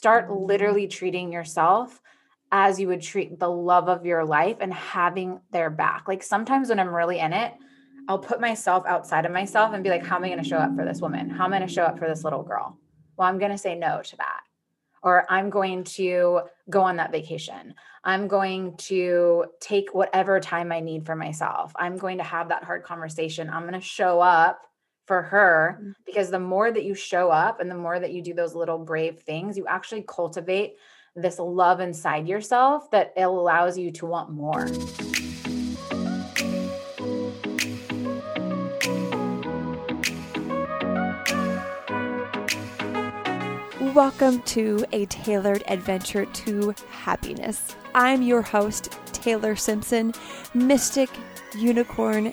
Start literally treating yourself as you would treat the love of your life and having their back. Like sometimes when I'm really in it, I'll put myself outside of myself and be like, how am I going to show up for this woman? How am I going to show up for this little girl? Well, I'm going to say no to that. Or I'm going to go on that vacation. I'm going to take whatever time I need for myself. I'm going to have that hard conversation. I'm going to show up for her mm-hmm. because the more that you show up and the more that you do those little brave things, you actually cultivate this love inside yourself that allows you to want more. Welcome to a tailored adventure to happiness. I'm your host, Taylor Simpson, mystic, unicorn,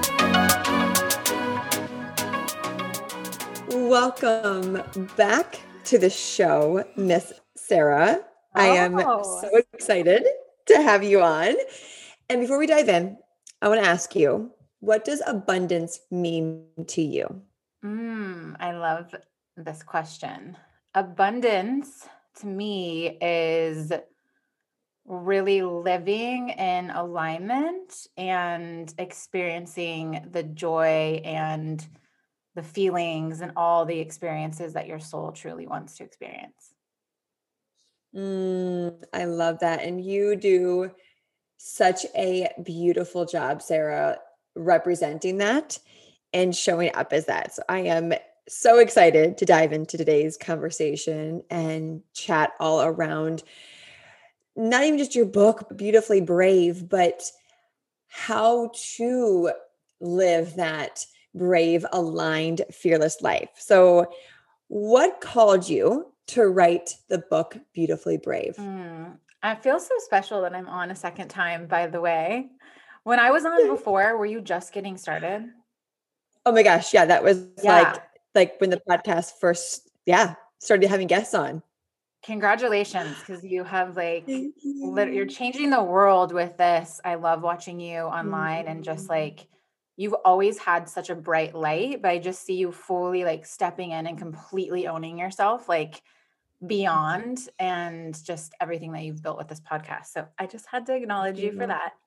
Welcome back to the show, Miss Sarah. I am oh. so excited to have you on. And before we dive in, I want to ask you, what does abundance mean to you? Mm, I love this question. Abundance to me is really living in alignment and experiencing the joy and the feelings and all the experiences that your soul truly wants to experience. Mm, I love that. And you do such a beautiful job, Sarah, representing that and showing up as that. So I am so excited to dive into today's conversation and chat all around not even just your book, Beautifully Brave, but how to live that brave, aligned, fearless life. So, what called you to write the book Beautifully Brave? Mm, I feel so special that I'm on a second time, by the way. When I was on before, were you just getting started? Oh my gosh, yeah, that was yeah. like like when the podcast first yeah, started having guests on. Congratulations because you have like you. you're changing the world with this. I love watching you online and just mm-hmm. like you've always had such a bright light, but I just see you fully like stepping in and completely owning yourself. Like beyond and just everything that you've built with this podcast. So I just had to acknowledge you for that.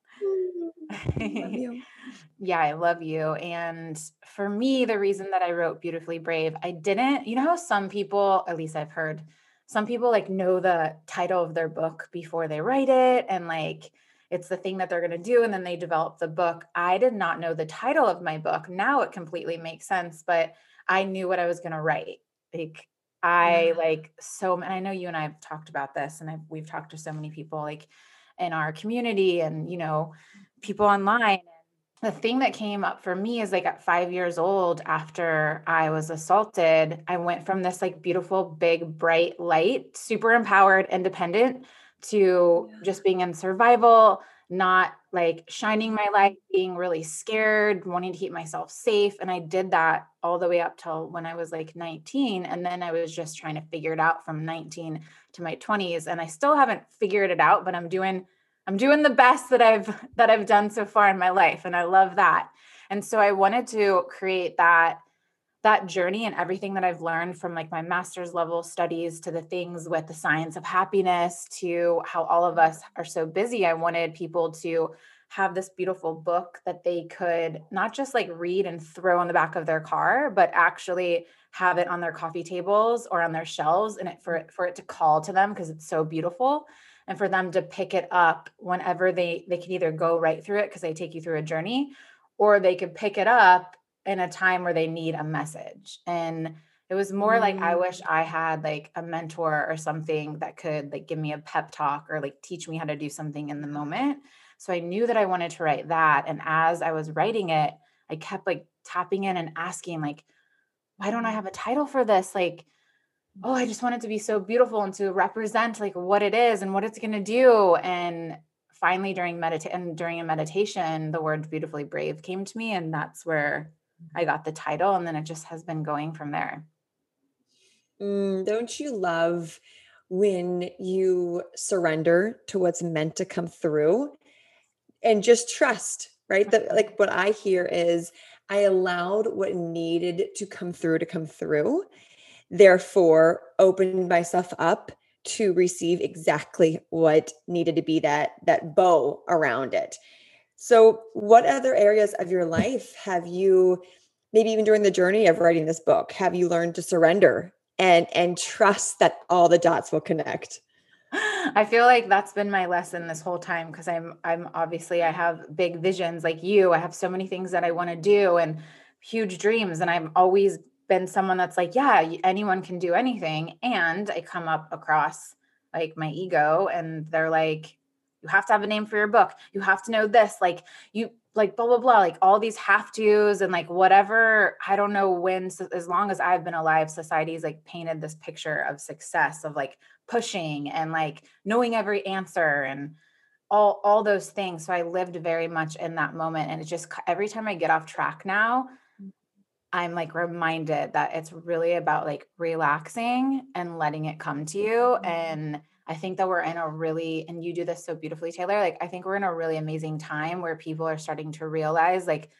You. yeah, I love you. And for me, the reason that I wrote Beautifully Brave, I didn't, you know how some people, at least I've heard, some people like know the title of their book before they write it and like it's the thing that they're going to do and then they develop the book. I did not know the title of my book. Now it completely makes sense, but I knew what I was going to write. Like I mm-hmm. like so, and I know you and I have talked about this, and I've, we've talked to so many people like in our community and, you know, people online. The thing that came up for me is like at five years old, after I was assaulted, I went from this like beautiful, big, bright light, super empowered, independent to just being in survival, not like shining my light, being really scared, wanting to keep myself safe. And I did that all the way up till when I was like 19. And then I was just trying to figure it out from 19 to my 20s. And I still haven't figured it out, but I'm doing I'm doing the best that I've that I've done so far in my life. And I love that. And so I wanted to create that that journey and everything that I've learned from like my master's level studies to the things with the science of happiness to how all of us are so busy. I wanted people to have this beautiful book that they could not just like read and throw on the back of their car, but actually have it on their coffee tables or on their shelves and it for it for it to call to them because it's so beautiful and for them to pick it up whenever they they can either go right through it because they take you through a journey or they could pick it up in a time where they need a message. And it was more mm. like I wish mm. I had like a mentor or something that could like give me a pep talk or like teach me how to do something in the moment. So I knew that I wanted to write that. And as I was writing it, I kept like tapping in and asking, like, why don't I mm. have a title for this? Like, oh, I just want it to be so beautiful and to represent like what it is and what it's going to do. And finally, during meditation, and during a meditation, the word beautifully brave came to me. And that's where I got the title. And then it just has been going from there. Mm, don't you love when you surrender to what's meant to come through and just trust, right? That like what I hear is I allowed what needed to come through to come through. Therefore, opened myself up to receive exactly what needed to be that that bow around it. So, what other areas of your life have you maybe even during the journey of writing this book have you learned to surrender and and trust that all the dots will connect I feel like that's been my lesson this whole time because I'm I'm obviously I have big visions like you. I have so many things that I want to do and huge dreams and I've always been someone that's like, yeah, anyone can do anything and I come up across like my ego and they're like you have to have a name for your book. You have to know this like you like blah blah blah like all these have to's and like whatever i don't know when so as long as i've been alive society's like painted this picture of success of like pushing and like knowing every answer and all all those things so i lived very much in that moment and it just every time i get off track now i'm like reminded that it's really about like relaxing and letting it come to you mm-hmm. and I think that we're in a really, and you do this so beautifully, Taylor. Like, I think we're in a really amazing time where people are starting to realize like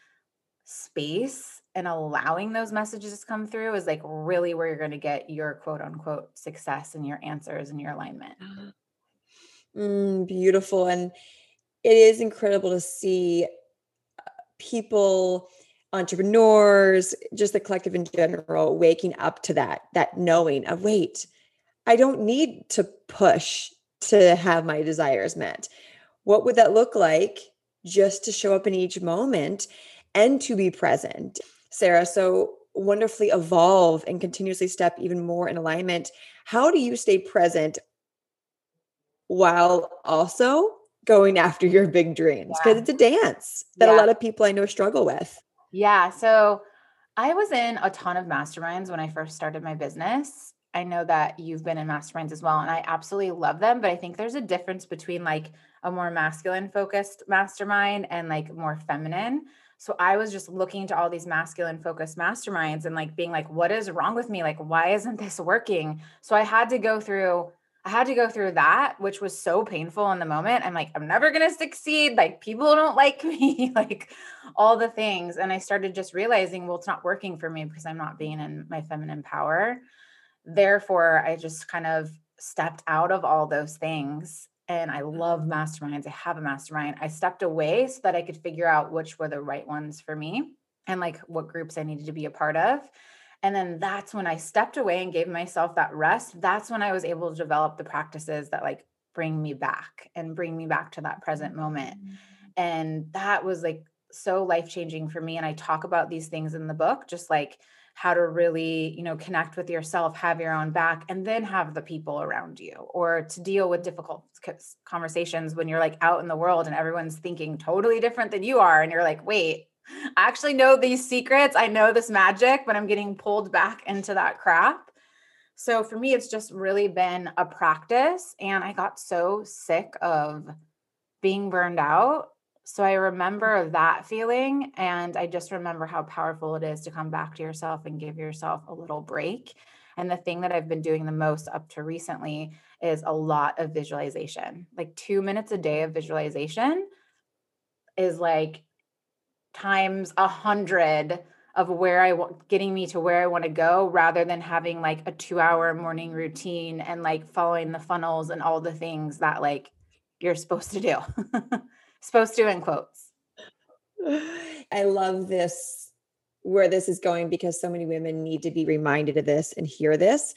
space and allowing those messages to come through is like really where you're going to get your quote unquote success and your answers and your alignment. Mm, beautiful. And it is incredible to see uh, people entrepreneurs just the collective in general waking up to that that knowing of wait I don't need to push to have my desires met. What would that look like just to show up in each moment and to be present? Sarah, so wonderfully evolve and continuously step even more in alignment. How do you stay present while also going after your big dreams? Because yeah. it's a dance that yeah. a lot of people I know struggle with. Yeah. So I was in a ton of masterminds when I first started my business. I know that you've been in masterminds as well, and I absolutely love them. But I think there's a difference between like a more masculine focused mastermind and like more feminine. So I was just looking to all these masculine focused masterminds and like being like, what is wrong with me? Like, why isn't this working? So I had to go through, I had to go through that, which was so painful in the moment. I'm like, I'm never going to succeed. Like, people don't like me, like all the things. And I started just realizing, well, it's not working for me because I'm not being in my feminine power therefore i just kind of stepped out of all those things and i love masterminds i have a mastermind i stepped away so that i could figure out which were the right ones for me and like what groups i needed to be a part of and then that's when i stepped away and gave myself that rest that's when i was able to develop the practices that like bring me back and bring me back to that present moment mm-hmm. and that was like so life changing for me and i talk about these things in the book just like how to really you know connect with yourself have your own back and then have the people around you or to deal with difficult conversations when you're like out in the world and everyone's thinking totally different than you are and you're like wait i actually know these secrets i know this magic but i'm getting pulled back into that crap. So for me it's just really been a practice and i got so sick of being burned out so I remember that feeling. And I just remember how powerful it is to come back to yourself and give yourself a little break. And the thing that I've been doing the most up to recently is a lot of visualization. Like two minutes a day of visualization is like times a hundred of where I want getting me to where I want to go rather than having like a two hour morning routine and like following the funnels and all the things that like you're supposed to do. supposed to in quotes. I love this where this is going because so many women need to be reminded of this and hear this.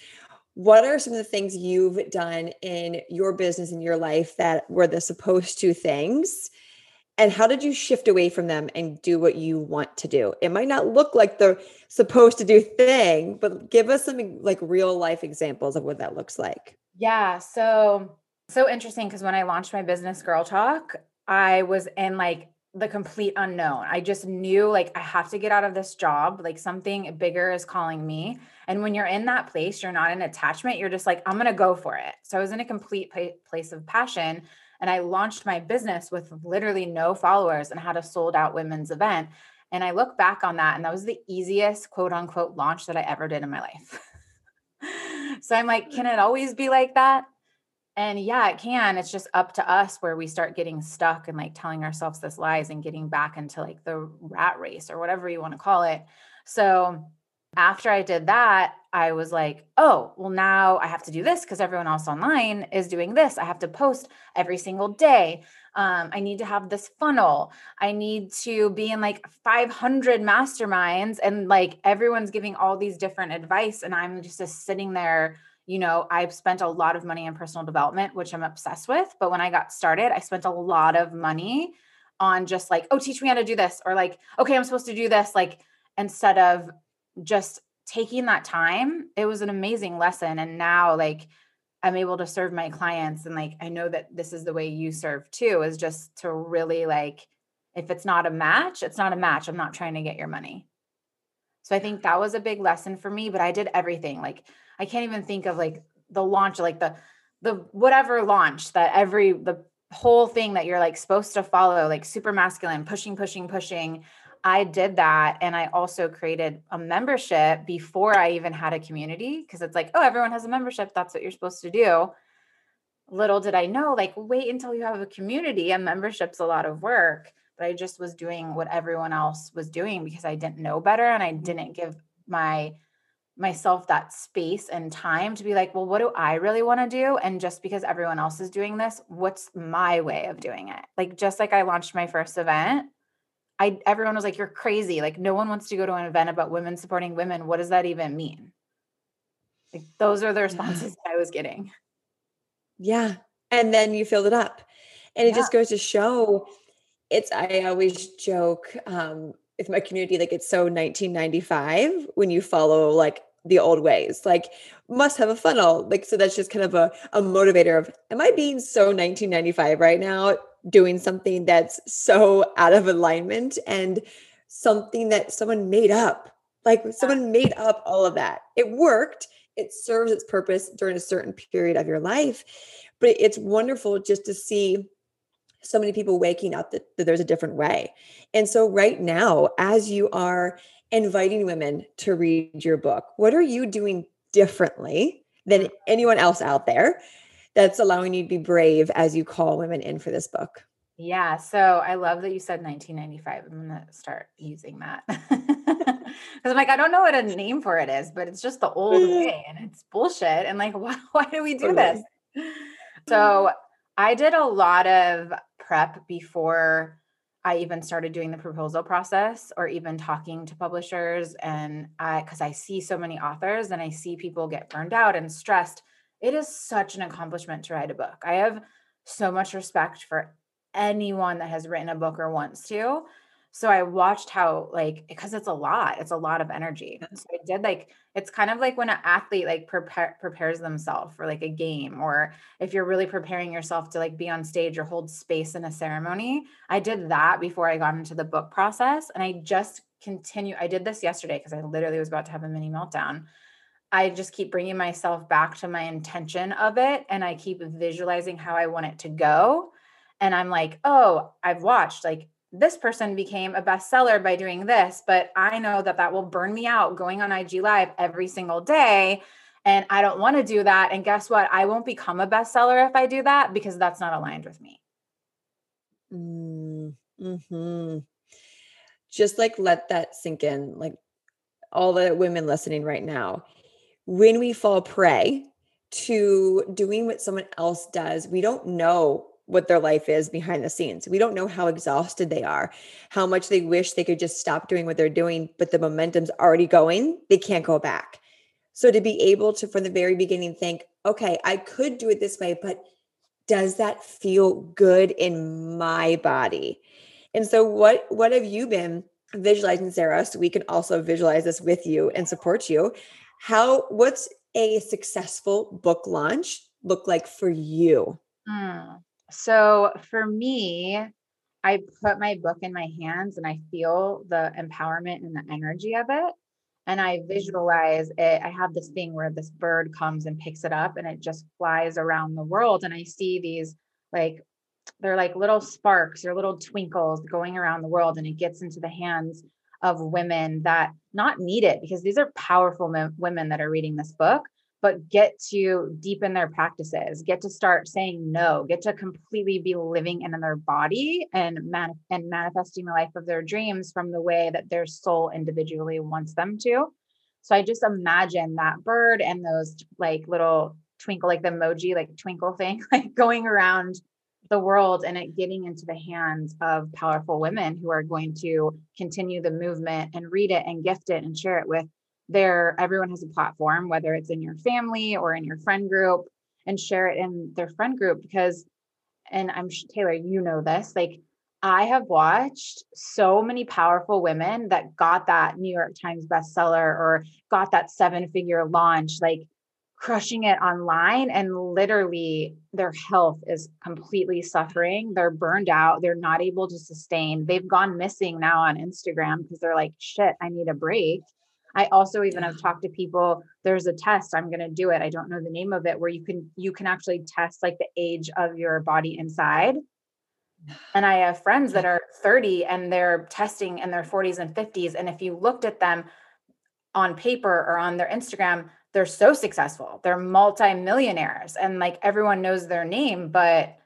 What are some of the things you've done in your business in your life that were the supposed to things and how did you shift away from them and do what you want to do it might not look like the supposed to do thing but give us some like real life examples of what that looks like yeah so so interesting because when i launched my business girl talk i was in like the complete unknown i just knew like i have to get out of this job like something bigger is calling me and when you're in that place you're not in attachment you're just like i'm gonna go for it so i was in a complete place of passion and I launched my business with literally no followers and had a sold out women's event. And I look back on that, and that was the easiest quote unquote launch that I ever did in my life. so I'm like, can it always be like that? And yeah, it can. It's just up to us where we start getting stuck and like telling ourselves this lies and getting back into like the rat race or whatever you want to call it. So after I did that, I was like, oh, well, now I have to do this because everyone else online is doing this. I have to post every single day. Um, I need to have this funnel. I need to be in like 500 masterminds and like everyone's giving all these different advice. And I'm just, just sitting there. You know, I've spent a lot of money in personal development, which I'm obsessed with. But when I got started, I spent a lot of money on just like, oh, teach me how to do this, or like, okay, I'm supposed to do this. Like, instead of just taking that time, it was an amazing lesson. And now, like, I'm able to serve my clients. And like, I know that this is the way you serve too, is just to really like, if it's not a match, it's not a match. I'm not trying to get your money. So I think that was a big lesson for me, but I did everything. Like, I can't even think of like the launch, like the, the whatever launch that every, the whole thing that you're like supposed to follow, like super masculine, pushing, pushing, pushing. I did that. And I also created a membership before I even had a community because it's like, oh, everyone has a membership. That's what you're supposed to do. Little did I know, like, wait until you have a community. A membership's a lot of work. But I just was doing what everyone else was doing because I didn't know better and I mm-hmm. didn't give my myself that space and time to be like, well, what do I really want to do? And just because everyone else is doing this, what's my way of doing it? Like, just like I launched my first event, I everyone was like, "You're crazy! Like, no one wants to go to an event about women supporting women. What does that even mean?" Like, those are the responses yeah. I was getting. Yeah, and then you filled it up, and it yeah. just goes to show. It's I always joke um, with my community like it's so 1995 when you follow like the old ways like must have a funnel like so that's just kind of a, a motivator of am i being so 1995 right now doing something that's so out of alignment and something that someone made up. Like someone made up all of that. It worked. It serves its purpose during a certain period of your life. But it's wonderful just to see so many people waking up that, that there's a different way. And so, right now, as you are inviting women to read your book, what are you doing differently than mm. anyone else out there that's allowing you to be brave as you call women in for this book. Yeah. So I love that you said 1995. I'm going to start using that. Because I'm like, I don't know what a name for it is, but it's just the old way and it's bullshit. And like, why, why do we do this? So I did a lot of prep before I even started doing the proposal process or even talking to publishers. And I, because I see so many authors and I see people get burned out and stressed it is such an accomplishment to write a book. I have so much respect for anyone that has written a book or wants to. So I watched how like because it's a lot, it's a lot of energy. So I did like it's kind of like when an athlete like prepare, prepares themselves for like a game or if you're really preparing yourself to like be on stage or hold space in a ceremony. I did that before I got into the book process and I just continue I did this yesterday because I literally was about to have a mini meltdown I just keep bringing myself back to my intention of it and I keep visualizing how I want it to go. And I'm like, oh, I've watched like this person became a bestseller by doing this, but I know that that will burn me out going on IG Live every single day. And I don't want to do that. And guess what? I won't become a bestseller if I do that because that's not aligned with me. Mm-hmm. Just like let that sink in. Like all the women listening right now, when we fall prey to doing what someone else does, we don't know what their life is behind the scenes. We don't know how exhausted they are, how much they wish they could just stop doing what they're doing, but the momentum's already going, they can't go back. So to be able to, from the very beginning, think, okay, I could do it this way, but does that feel good in my body? And so what what have you been visualizing, Sarah? So we can also visualize this with you and support you. How what's a successful book launch look like for you? Mm. So for me, I put my book in my hands and I feel the empowerment and the energy of it. And I visualize it. I have this thing where this bird comes and picks it up and it just flies around the world. And I see these like, they're like little sparks or little twinkles going around the world. And it gets into the hands of women that not need it because these are powerful women that are reading this book but get to deepen their practices, get to start saying no, get to completely be living in their body and man- and manifesting the life of their dreams from the way that their soul individually wants them to. So I just imagine that bird and those like little twinkle, like the emoji, like twinkle thing, like going around the world and it getting into the hands of powerful women who are going to continue the movement and read it and gift it and share it with there everyone has a platform whether it's in your family or in your friend group and share it in their friend group because and i'm taylor you know this like i have watched so many powerful women that got that new york times bestseller or got that seven figure launch like crushing it online and literally their health is completely suffering. They're burned out. They're not able to sustain. They've gone missing now on instagram because they're like shit i need a break I also even have talked to people. There's a test. I'm going to do it. I don't know the name of it, where you can you can actually test like the age of your body inside. And I have friends that are 30 and they're testing in their 40s and 50s. And if you looked at them on paper or on their Instagram, they're so successful. They're multimillionaires and like everyone knows their name, but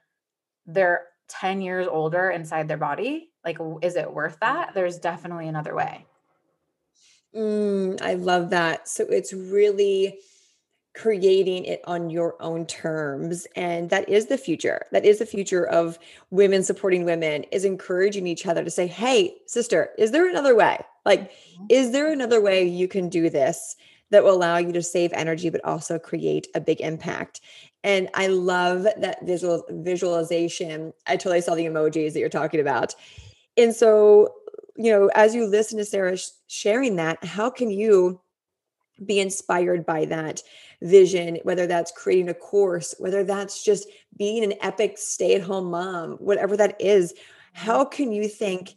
they're 10 years older inside their body. Like, is it worth that? Mm-hmm. There's definitely another way. Mm, I love that. So it's really creating it on your own terms and that is the future. That is the future of women supporting women is encouraging each other to say hey sister is there another way? Like mm-hmm. is there another way you can do this that will allow you to save energy but also create a big impact? And i love that visual visualization. I totally saw the emojis that you're talking about. And so you know, as you listen to Sarah sh- sharing that, how can you be inspired by that vision, whether that's creating a course, whether that's just being an epic stay at home mom, whatever that is? How mm-hmm. can you think,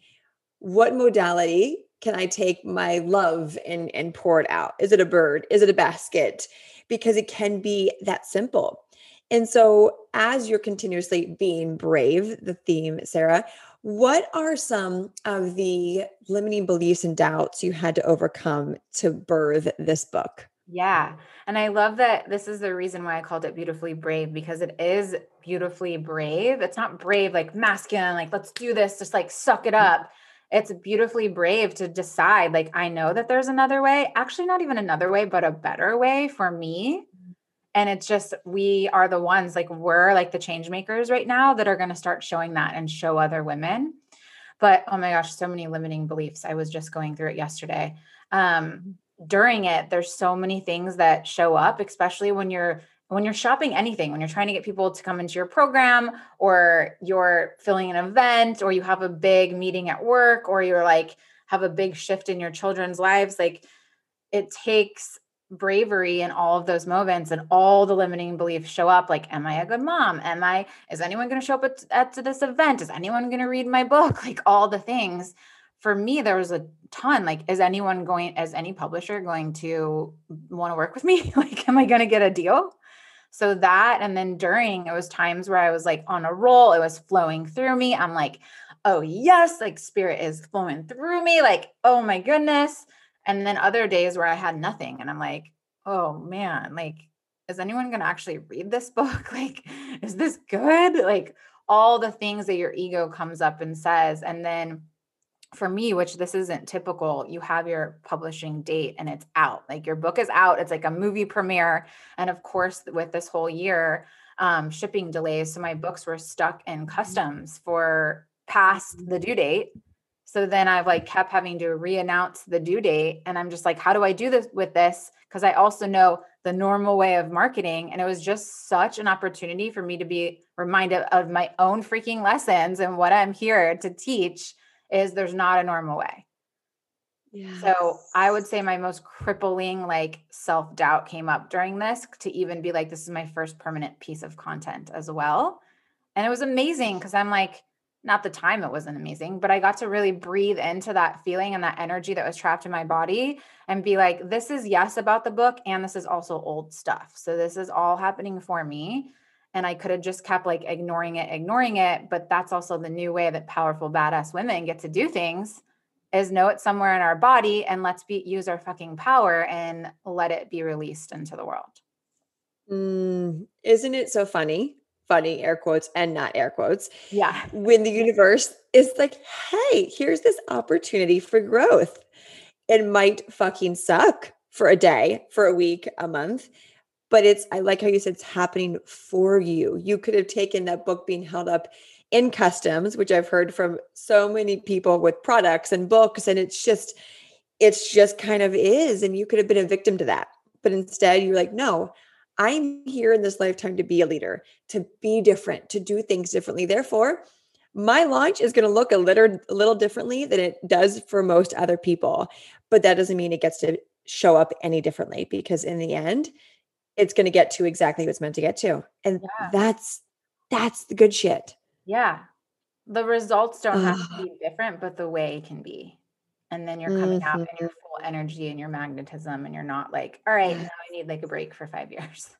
what modality can I take my love and, and pour it out? Is it a bird? Is it a basket? Because it can be that simple. And so, as you're continuously being brave, the theme, Sarah, what are some of the limiting beliefs and doubts you had to overcome to birth this book? Yeah. And I love that this is the reason why I called it beautifully brave because it is beautifully brave. It's not brave like masculine, like let's do this, just like suck it up. It's beautifully brave to decide, like, I know that there's another way. Actually, not even another way, but a better way for me and it's just we are the ones like we're like the change makers right now that are going to start showing that and show other women. But oh my gosh so many limiting beliefs. I was just going through it yesterday. Um during it there's so many things that show up especially when you're when you're shopping anything when you're trying to get people to come into your program or you're filling an event or you have a big meeting at work or you're like have a big shift in your children's lives like it takes bravery in all of those moments and all the limiting beliefs show up like am i a good mom? Am i is anyone going to show up at, at this event? Is anyone going to read my book? Like all the things. For me there was a ton like is anyone going as any publisher going to want to work with me? Like am i going to get a deal? So that and then during it was times where i was like on a roll it was flowing through me. I'm like oh yes like spirit is flowing through me. Like oh my goodness and then other days where I had nothing and I'm like, oh man, like, is anyone going to actually read this book? Like, is this good? Like, all the things that your ego comes up and says. And then for me, which this isn't typical, you have your publishing date and it's out. Like, your book is out. It's like a movie premiere. And of course, with this whole year, um, shipping delays. So my books were stuck in customs for past the due date so then I've like kept having to re-announce the due date. And I'm just like, how do I do this with this? Because I also know the normal way of marketing. And it was just such an opportunity for me to be reminded of my own freaking lessons and what I'm here to teach is there's not a normal way. Yes. So I would say my most crippling like self-doubt came up during this to even be like this is my first permanent piece of content as well. And it was amazing because I'm like not the time it wasn't amazing, but I got to really breathe into that feeling and that energy that was trapped in my body and be like, this is yes about the book, and this is also old stuff. So this is all happening for me. And I could have just kept like ignoring it, ignoring it. But that's also the new way that powerful, badass women get to do things is know it somewhere in our body and let's be use our fucking power and let it be released into the world. Mm, isn't it so funny funny air quotes and not air quotes. Yeah. When the universe is like, hey, here's this opportunity for growth. It might fucking suck for a day, for a week, a month. But it's, I like how you said it's happening for you. You could have taken that book being held up in customs, which I've heard from so many people with products and books. And it's just, it's just kind of is. And you could have been a victim to that. But instead, you're like, no, I'm here in this lifetime to be a leader, to be different, to do things differently. Therefore, my launch is going to look a little, a little differently than it does for most other people. But that doesn't mean it gets to show up any differently because in the end, it's going to get to exactly what's meant to get to. And yeah. that's that's the good shit. Yeah. The results don't have to be different, but the way can be. And then you're coming mm-hmm. out in your full energy and your magnetism, and you're not like, all right, now I need like a break for five years.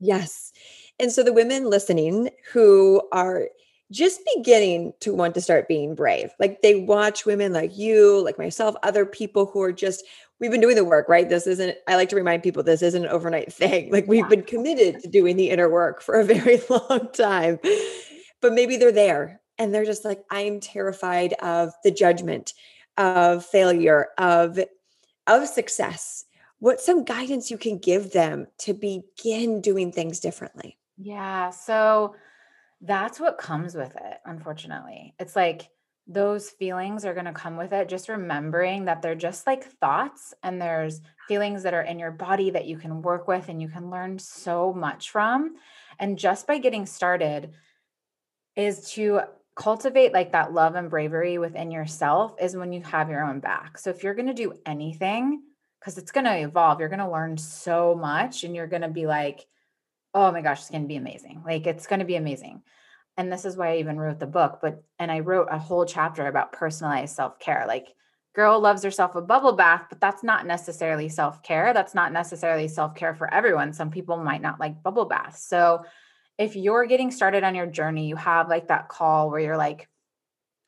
Yes. And so the women listening who are just beginning to want to start being brave, like they watch women like you, like myself, other people who are just, we've been doing the work, right? This isn't, I like to remind people this isn't an overnight thing. Like we've yeah. been committed to doing the inner work for a very long time, but maybe they're there and they're just like, I'm terrified of the judgment of failure, of of success, what some guidance you can give them to begin doing things differently? Yeah. So that's what comes with it, unfortunately. It's like those feelings are going to come with it. Just remembering that they're just like thoughts and there's feelings that are in your body that you can work with and you can learn so much from. And just by getting started is to cultivate like that love and bravery within yourself is when you have your own back. So if you're going to do anything, because it's going to evolve, you're going to learn so much and you're going to be like, oh my gosh, it's going to be amazing. Like it's going to be amazing. And this is why I even wrote the book. But, and I wrote a whole chapter about personalized self care. Like, girl loves herself a bubble bath, but that's not necessarily self care. That's not necessarily self care for everyone. Some people might not like bubble baths. So, if you're getting started on your journey, you have like that call where you're like,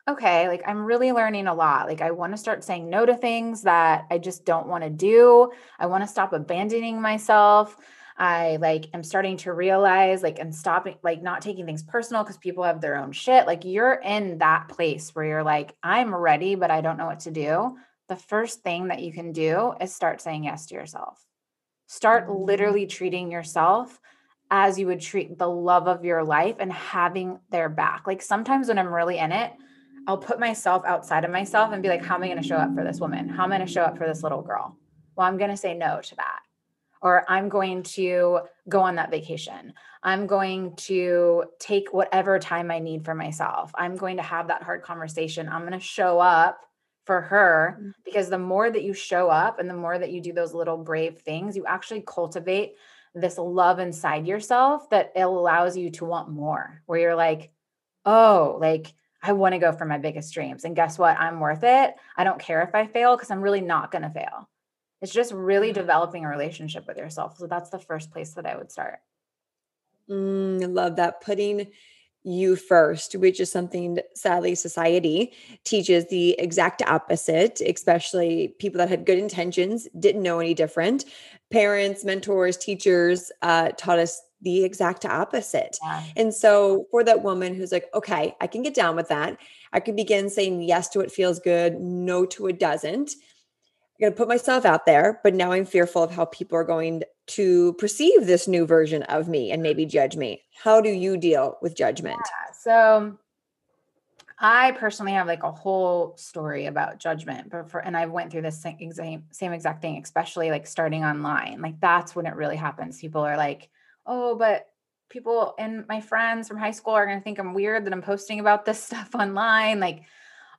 okay, like I'm really learning a lot. Like I want to start saying no to things that I just don't want to do. I want to stop abandoning myself. I like am starting to realize like and stopping like not taking things personal because people have their own shit. Like you're in that place where you're like, I'm ready, but I don't know what to do. The first thing that you can do is start saying yes to yourself. Start mm-hmm. literally treating yourself as you would treat the love of your life and having their back. Like sometimes when I'm really in it, I'll put myself outside of myself and be like, how am I going to show up for this woman? How am I going to show up for this little girl? Well, I'm going to say no to that. Or I'm going to go on that vacation. I'm going to take whatever time I need for myself. I'm going to have that hard conversation. I'm going to show up for her mm. because the more that you show up and the more that you do those little brave things, you actually cultivate this love inside yourself that it allows you to want more, where you're like, oh, like I want to go for my biggest dreams. And guess what? I'm worth it. I don't care if I fail because I'm really not going to fail. It's just really developing a relationship with yourself. So that's the first place that I would start. Mm, love that. Putting you first, which is something sadly society teaches the exact opposite, especially people that had good intentions, didn't know any different. Parents, mentors, teachers uh, taught us the exact opposite. Yeah. And so for that woman who's like, okay, I can get down with that. I can begin saying yes to what feels good, no to what doesn't. I'm going to put myself out there, but now I'm fearful of how people are going to perceive this new version of me and maybe judge me. How do you deal with judgment? Yeah, so I personally have like a whole story about judgment, but for and I went through the same same exact thing, especially like starting online. Like that's when it really happens. People are like, "Oh, but people and my friends from high school are going to think I'm weird that I'm posting about this stuff online." Like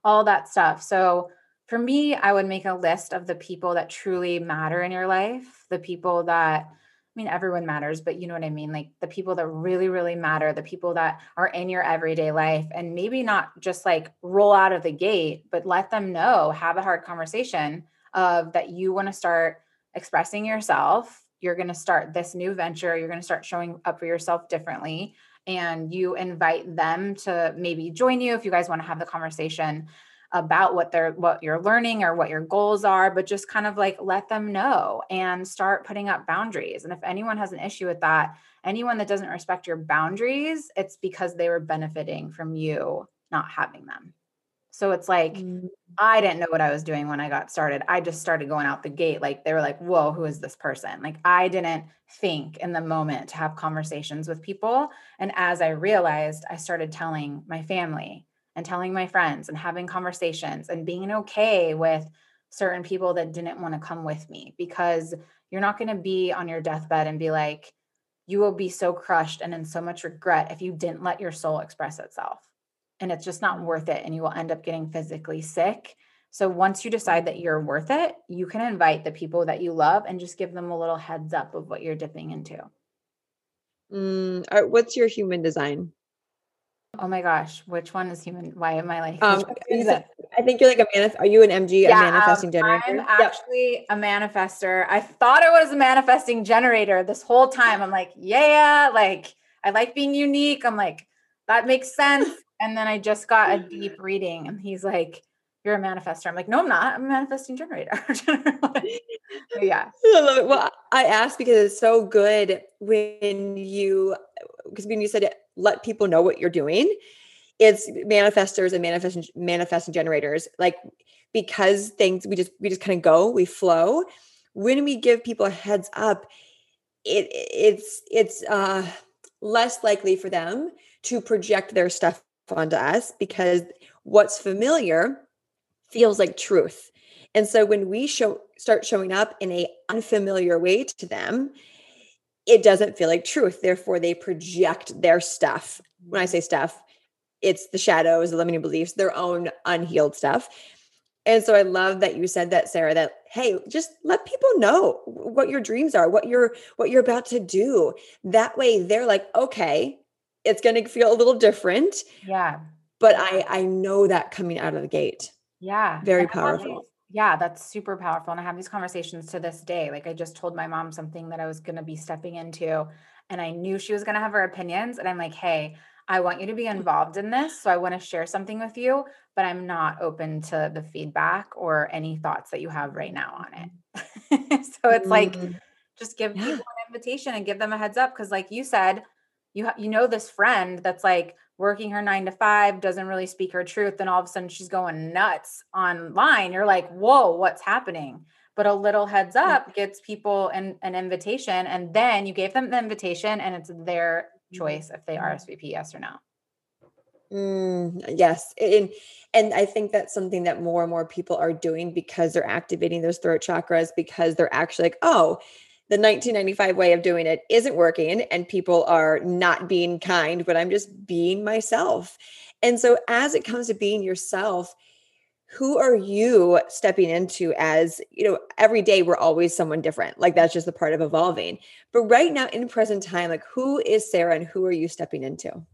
all that stuff. So for me, I would make a list of the people that truly matter in your life, the people that I mean, everyone matters, but you know what I mean? Like the people that really, really matter, the people that are in your everyday life, and maybe not just like roll out of the gate, but let them know, have a hard conversation of that you want to start expressing yourself. You're going to start this new venture. You're going to start showing up for yourself differently. And you invite them to maybe join you if you guys want to have the conversation about what they're what you're learning or what your goals are but just kind of like let them know and start putting up boundaries. And if anyone has an issue with that anyone that doesn't respect your boundaries it's because they were benefiting from you not having them. So it's like mm. i didn't know what i was doing when i got started. I just started going out the gate like they were like whoa who is this person? Like i didn't think in the moment to have conversations with people. And as i realized i started telling my family and telling my friends and having conversations and being okay with certain people that didn't want to come with me because you're not going to be on your deathbed and be like, you will be so crushed and in so much regret if you didn't let your soul express itself. And it's just not worth it. And you will end up getting physically sick. So once you decide that you're worth it, you can invite the people that you love and just give them a little heads up of what you're dipping into. Mm, what's your human design? Oh my gosh, which one is human? Why am I like? Um, I think you're like a manif- Are you an MG, yeah, a um, manifesting um, generator? I'm actually yep. a manifester. I thought I was a manifesting generator this whole time. I'm like, yeah, like I like being unique. I'm like, that makes sense. And then I just got a deep reading, and he's like, "You're a manifester." I'm like, "No, I'm not. I'm a manifesting generator." yeah. I it. Well, I asked because it's so good when you because when you said it, let people know what you're doing, it's manifestors and manifesting manifesting generators. Like because things we just we just kind of go, we flow. When we give people a heads up, it it's it's uh less likely for them to project their stuff onto us because what's familiar feels like truth. And so when we show start showing up in a unfamiliar way to them, it doesn't feel like truth. Therefore, they project their stuff. When I say stuff, it's the shadows, the limiting beliefs, their own unhealed stuff. And so I love that you said that, Sarah, that hey, just let people know what your dreams are, what you're what you're about to do. That way they're like, okay, it's gonna feel a little different. Yeah. But I I know that coming out of the gate. Yeah. Very powerful yeah, that's super powerful. And I have these conversations to this day. Like I just told my mom something that I was going to be stepping into, and I knew she was going to have her opinions. And I'm like, hey, I want you to be mm. involved in this. So I want to share something with you, but I'm not open to the feedback or any thoughts that you have right now on it. so it's like, just give people an invitation and give them a heads up. Cause like you said, you, ha- you know, this friend that's like, working her nine to five, doesn't really speak her truth, then all of a sudden she's going nuts online. You're like, whoa, what's happening? But a little heads mm. up gets people an, an invitation, and then you gave them the invitation, and it's their mm-hmm. choice if they RSVP yes or no. Mm, yes, and and I think that's something that more and more people are doing because they're activating those throat chakras because they're actually like, oh, the 1995 way of doing it isn't working and people are not being kind, but I'm just being myself. And so, as it comes to being yourself, who are you stepping into as you know every day we're always someone different? Like that's just the part of evolving. But right now in present time like who is sarah and who are you stepping into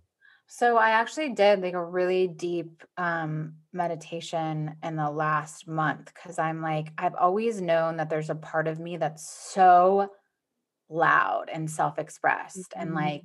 so i actually did like a really deep um meditation in the last month because I'm like, I've always known that there's a part of me that's so loud and self expressed mm-hmm. and like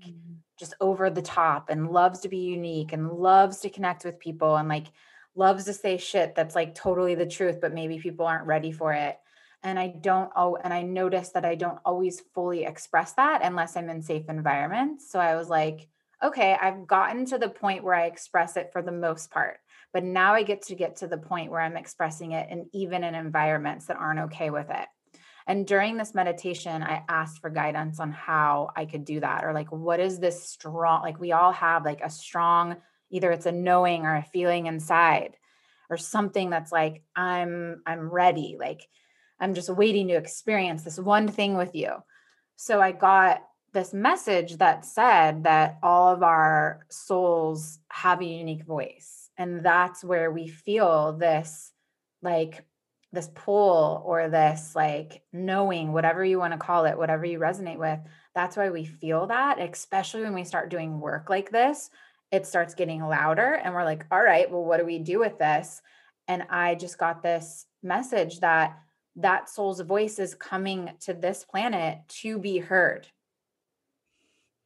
just over the top and loves to be unique and loves to connect with people and like loves to say shit that's like totally the truth, but maybe people aren't ready for it. And I don't, oh, and I noticed that I don't always fully express that unless I'm in safe environments. So I was like, okay, I've gotten to the point where I express it for the most part. But now I get to get to the point where I'm expressing it and even in environments that aren't okay with it. And during this meditation, I asked for guidance on how I could do that or like, what is this strong, like, we all have like a strong Either it's a knowing or a feeling inside or something that's like I'm I'm ready, like I'm just waiting to experience this one thing with you. So I got this message that said that all of our souls have a unique voice and that's where we feel this like this pull or this like knowing whatever you want to call it whatever you resonate with that's why we feel that especially when we start doing work like this it starts getting louder and we're like all right well what do we do with this? And i just got this message that that soul's voice is coming to this planet to be heard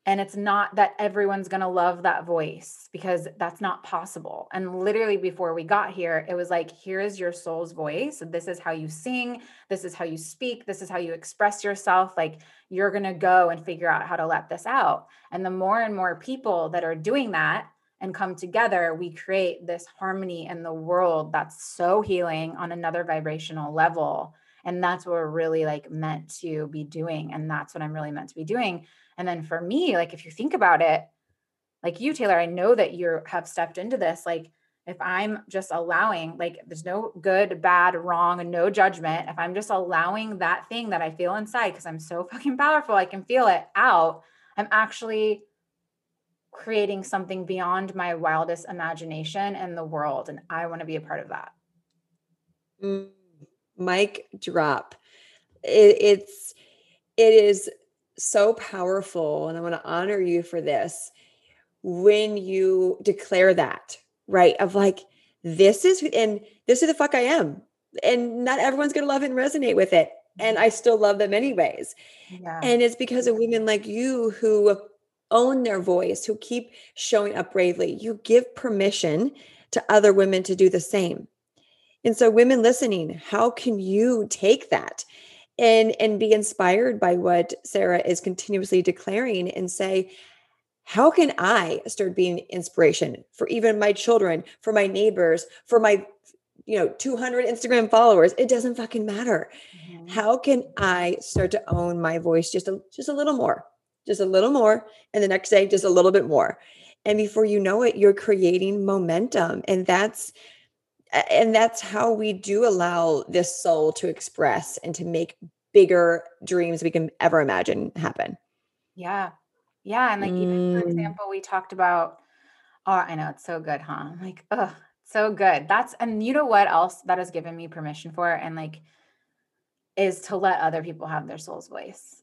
and it's not that everyone's going to love that voice because that's not possible. And literally before we got here it was like here is your soul's voice. This is how you sing. This is how you speak. This is how you express yourself. Like you're going to go and figure out how to let this out. And the more and more people that are doing that and come together we create this harmony in the world that's so healing on another vibrational level. And that's what we're really like meant to be doing. And that's what i'm really meant to be doing and then for me, like if you think about it, like you, Taylor, I know that you have stepped into this. Like if I'm just allowing, like there's no good, bad, wrong, no judgment. If I'm just allowing that thing that I feel inside, because I'm so fucking powerful, I can feel it out. I'm actually creating something beyond my wildest imagination in the world. And I want to be a part of that. Mm, mic drop. It, it's, it is so powerful and I want to honor you for this when you declare that, right? Of like, this is, and this is the fuck I am. And not everyone's going to love and resonate with it. And I still love them anyways. Yeah. And it's because of women like you who own their voice, who keep showing up bravely. You give permission to other women to do the same. And so, women listening, how can you take that and and be inspired by what Sarah is continuously declaring and say how can I start being inspiration for even my children, for my neighbors, for my you know 200 Instagram followers? It doesn't fucking matter. Mm-hmm. How can I start to own my voice just a just a little more? Just a little more and the next day just a little bit more. And before you know it, you're creating momentum and that's and that's how we do allow this soul to express and to make bigger dreams we can ever imagine happen. Yeah. Yeah. And like, mm. even for mm. example, we talked about, oh, I know it's so good, huh? I'm like, oh, so good. That's, and you know what else that has given me permission for? And like, is to let other people have their soul's voice.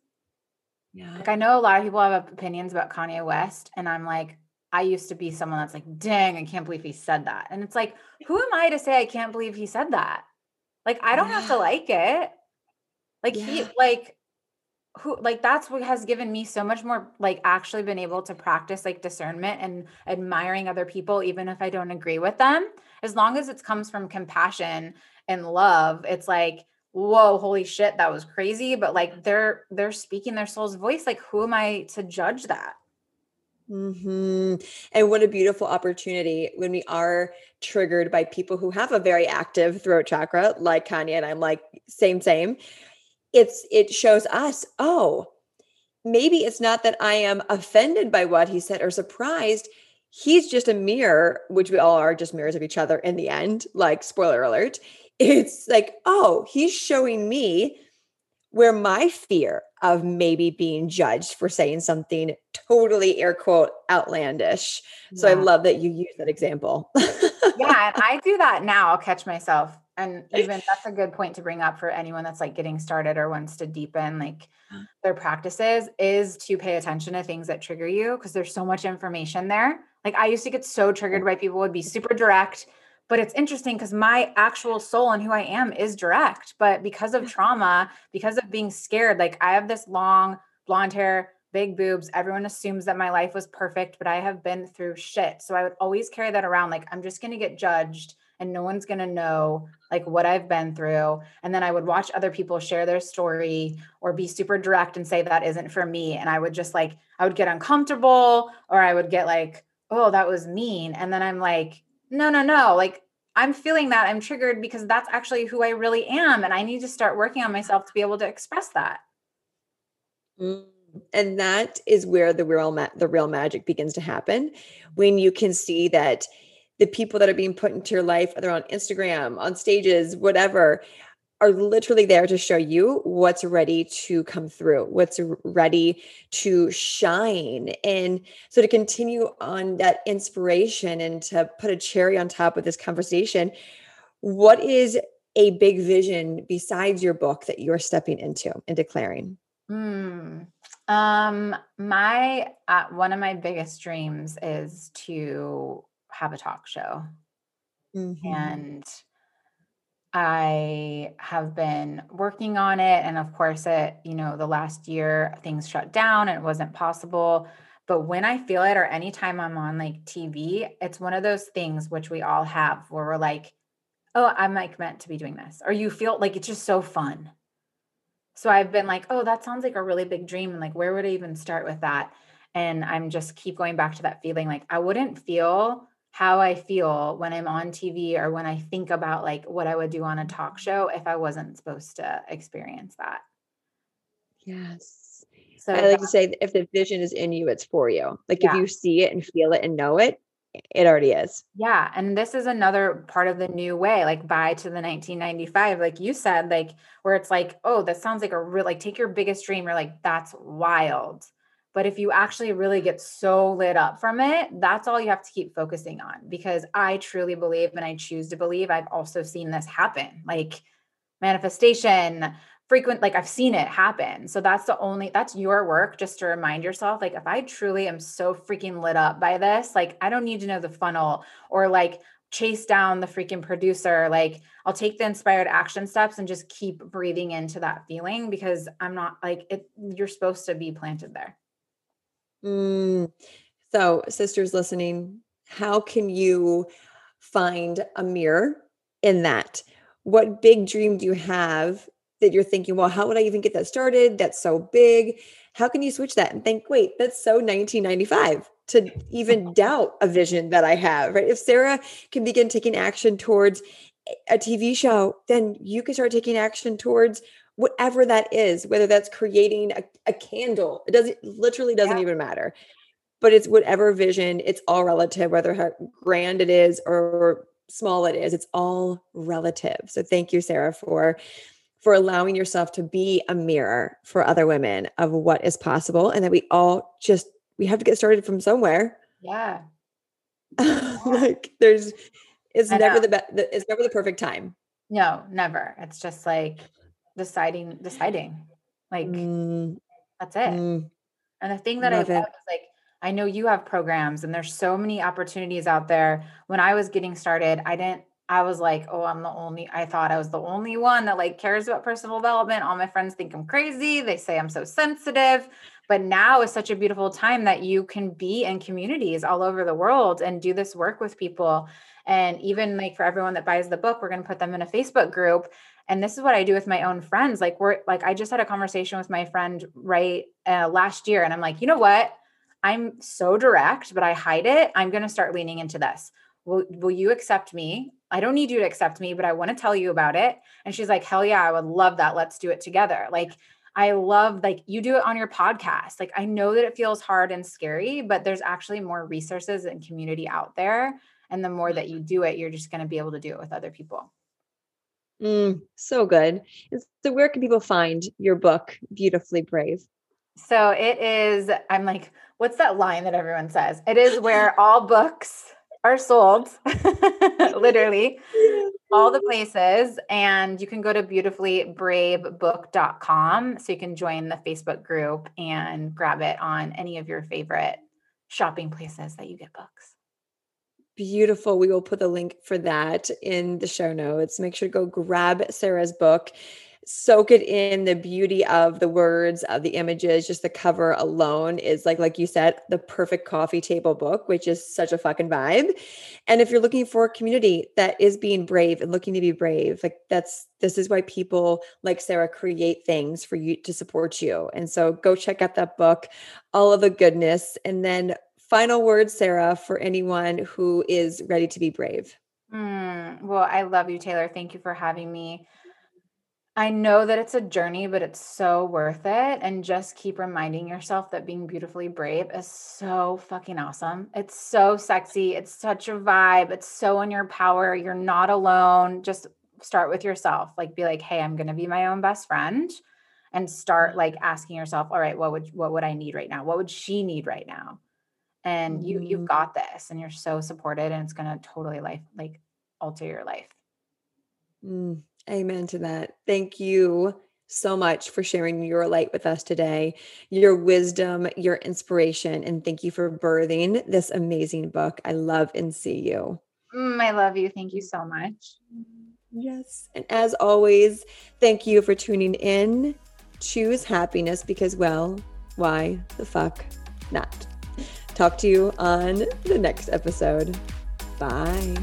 Yeah. Like, I know a lot of people have opinions about Kanye West, and I'm like, I used to be someone that's like, dang, I can't believe he said that. And it's like, who am I to say I can't believe he said that? Like, I don't yeah. have to like it. Like, yeah. he, like, who like that's what has given me so much more like actually been able to practice like discernment and admiring other people even if i don't agree with them as long as it comes from compassion and love it's like whoa holy shit that was crazy but like they're they're speaking their soul's voice like who am i to judge that hmm And what a beautiful opportunity when we are triggered by people who have a very active throat chakra, like Kanye, and I'm like, same, same. It's it shows us, oh, maybe it's not that I am offended by what he said or surprised. He's just a mirror, which we all are just mirrors of each other in the end. Like, spoiler alert. It's like, oh, he's showing me where my fear of maybe being judged for saying something totally air quote outlandish. So I love that you use that example. yeah, and I do that now. I'll catch myself. And even that's a good point to bring up for anyone that's like getting started or wants to deepen like their practices is to pay attention to things that trigger you because there's so much information there. Like I used to get so triggered by people would be super direct but it's interesting because my actual soul and who I am is direct. But because of trauma, because of being scared, like I have this long blonde hair, big boobs. Everyone assumes that my life was perfect, but I have been through shit. So I would always carry that around. Like I'm just going to get judged and no one's going to know like what I've been through. And then I would watch other people share their story or be super direct and say that isn't for me. And I would just like, I would get uncomfortable or I would get like, oh, that was mean. And then I'm like, no, no, no. Like I'm feeling that I'm triggered because that's actually who I really am. And I need to start working on myself to be able to express that. Mm, And that is where the real ma- the real magic begins to happen when you can see that the people that are being put into your life, whether on Instagram, on stages, whatever, are literally there to show you what's ready to come through, what's ready to shine. And so to continue on that inspiration and to put a cherry on top of this conversation, what is a big vision besides your book that you're stepping into and declaring? Hmm. Um, my uh, one of my biggest dreams is to have a talk show, mm-hmm. and I have been working on it. And of course, it you know the last year things shut down and it wasn't possible. But when I feel it, or anytime I'm on like TV, it's one of those things which we all have where we're like, oh, I'm like meant to be doing this, or you feel like it's just so fun. So I've been like, oh, that sounds like a really big dream. And like, where would I even start with that? And I'm just keep going back to that feeling like I wouldn't feel how I feel when I'm on TV or when I think about like what I would do on a talk show if I wasn't supposed to experience that. Yes. So I like to say if the vision is in you, it's for you. Like yeah. if you see it and feel it and know it, it already is. Yeah. And this is another part of the new way, like bye to the 1995, like you said, like where it's like, oh, that sounds like a real, like take your biggest dream. You're like, that's wild. But if you actually really get so lit up from it, that's all you have to keep focusing on because I truly believe and I choose to believe I've also seen this happen. Like manifestation, frequent like I've seen it happen. So that's the only that's your work just to remind yourself like if I truly am so freaking lit up by this, like I don't need to know the funnel or like chase down the freaking producer. Like I'll take the inspired action steps and just keep breathing into that feeling because I'm not like it you're supposed to be planted there. Mm. So, sisters listening, how can you find a mirror in that? What big dream do you have that you're thinking, well, how would I even get that started? That's so big. How can you switch that and think, wait, that's so 1995 to even doubt a vision that I have, right? If Sarah can begin taking action towards a TV show, then you can start taking action towards whatever that is, whether that's creating a, a candle. It doesn't literally doesn't yeah. even matter. But it's whatever vision, it's all relative, whether how grand it is or small it is, it's all relative. So thank you, Sarah, for for allowing yourself to be a mirror for other women of what is possible and that we all just we have to get started from somewhere yeah like there's it's never the best it's never the perfect time no never it's just like deciding deciding like mm. that's it mm. and the thing that Love i love is like i know you have programs and there's so many opportunities out there when i was getting started i didn't I was like, oh, I'm the only, I thought I was the only one that like cares about personal development. All my friends think I'm crazy. They say I'm so sensitive. But now is such a beautiful time that you can be in communities all over the world and do this work with people. And even like for everyone that buys the book, we're going to put them in a Facebook group. And this is what I do with my own friends. Like, we're like, I just had a conversation with my friend right uh, last year. And I'm like, you know what? I'm so direct, but I hide it. I'm going to start leaning into this. Will, will you accept me I don't need you to accept me, but I want to tell you about it. And she's like, hell yeah, I would love that. Let's do it together. Like, I love like you do it on your podcast. Like I know that it feels hard and scary, but there's actually more resources and community out there. And the more that you do it, you're just going to be able to do it with other people. Mm, so good. So where can people find your book, Beautifully Brave? So it is, I'm like, what's that line that everyone says? It is where all books are sold literally all the places and you can go to beautifullybravebook.com so you can join the facebook group and grab it on any of your favorite shopping places that you get books beautiful. We will put the link for that in the show notes. Make sure to go grab sarah's book soak it in the beauty of the words of the images just the cover alone is like like you said the perfect coffee table book which is such a fucking vibe. And if you're looking for a community that is being brave and looking to be brave like that's this is why people like sarah create things for you to support you. And so go check out that book all of the goodness. And then final words sarah for anyone who is ready to be brave mm, well i love you taylor thank you for having me I know that it's a journey, but it's so worth it. And just keep reminding yourself that being beautifully brave is so fucking awesome. It's so sexy. It's such a vibe. It's so in your power. You're not alone. Just start with yourself. Like, be like, hey, I'm going to be my own best friend and start like asking yourself, all right, what would, what would I need right now? What would she need right now? And you, you've mm-hmm. got this and you're so supported and it's going to totally life, like alter your life. Mm, amen to that. Thank you so much for sharing your light with us today, your wisdom, your inspiration, and thank you for birthing this amazing book. I love and see you. Mm, I love you. Thank you so much. Yes. And as always, thank you for tuning in. Choose happiness because, well, why the fuck not? Talk to you on the next episode. Bye.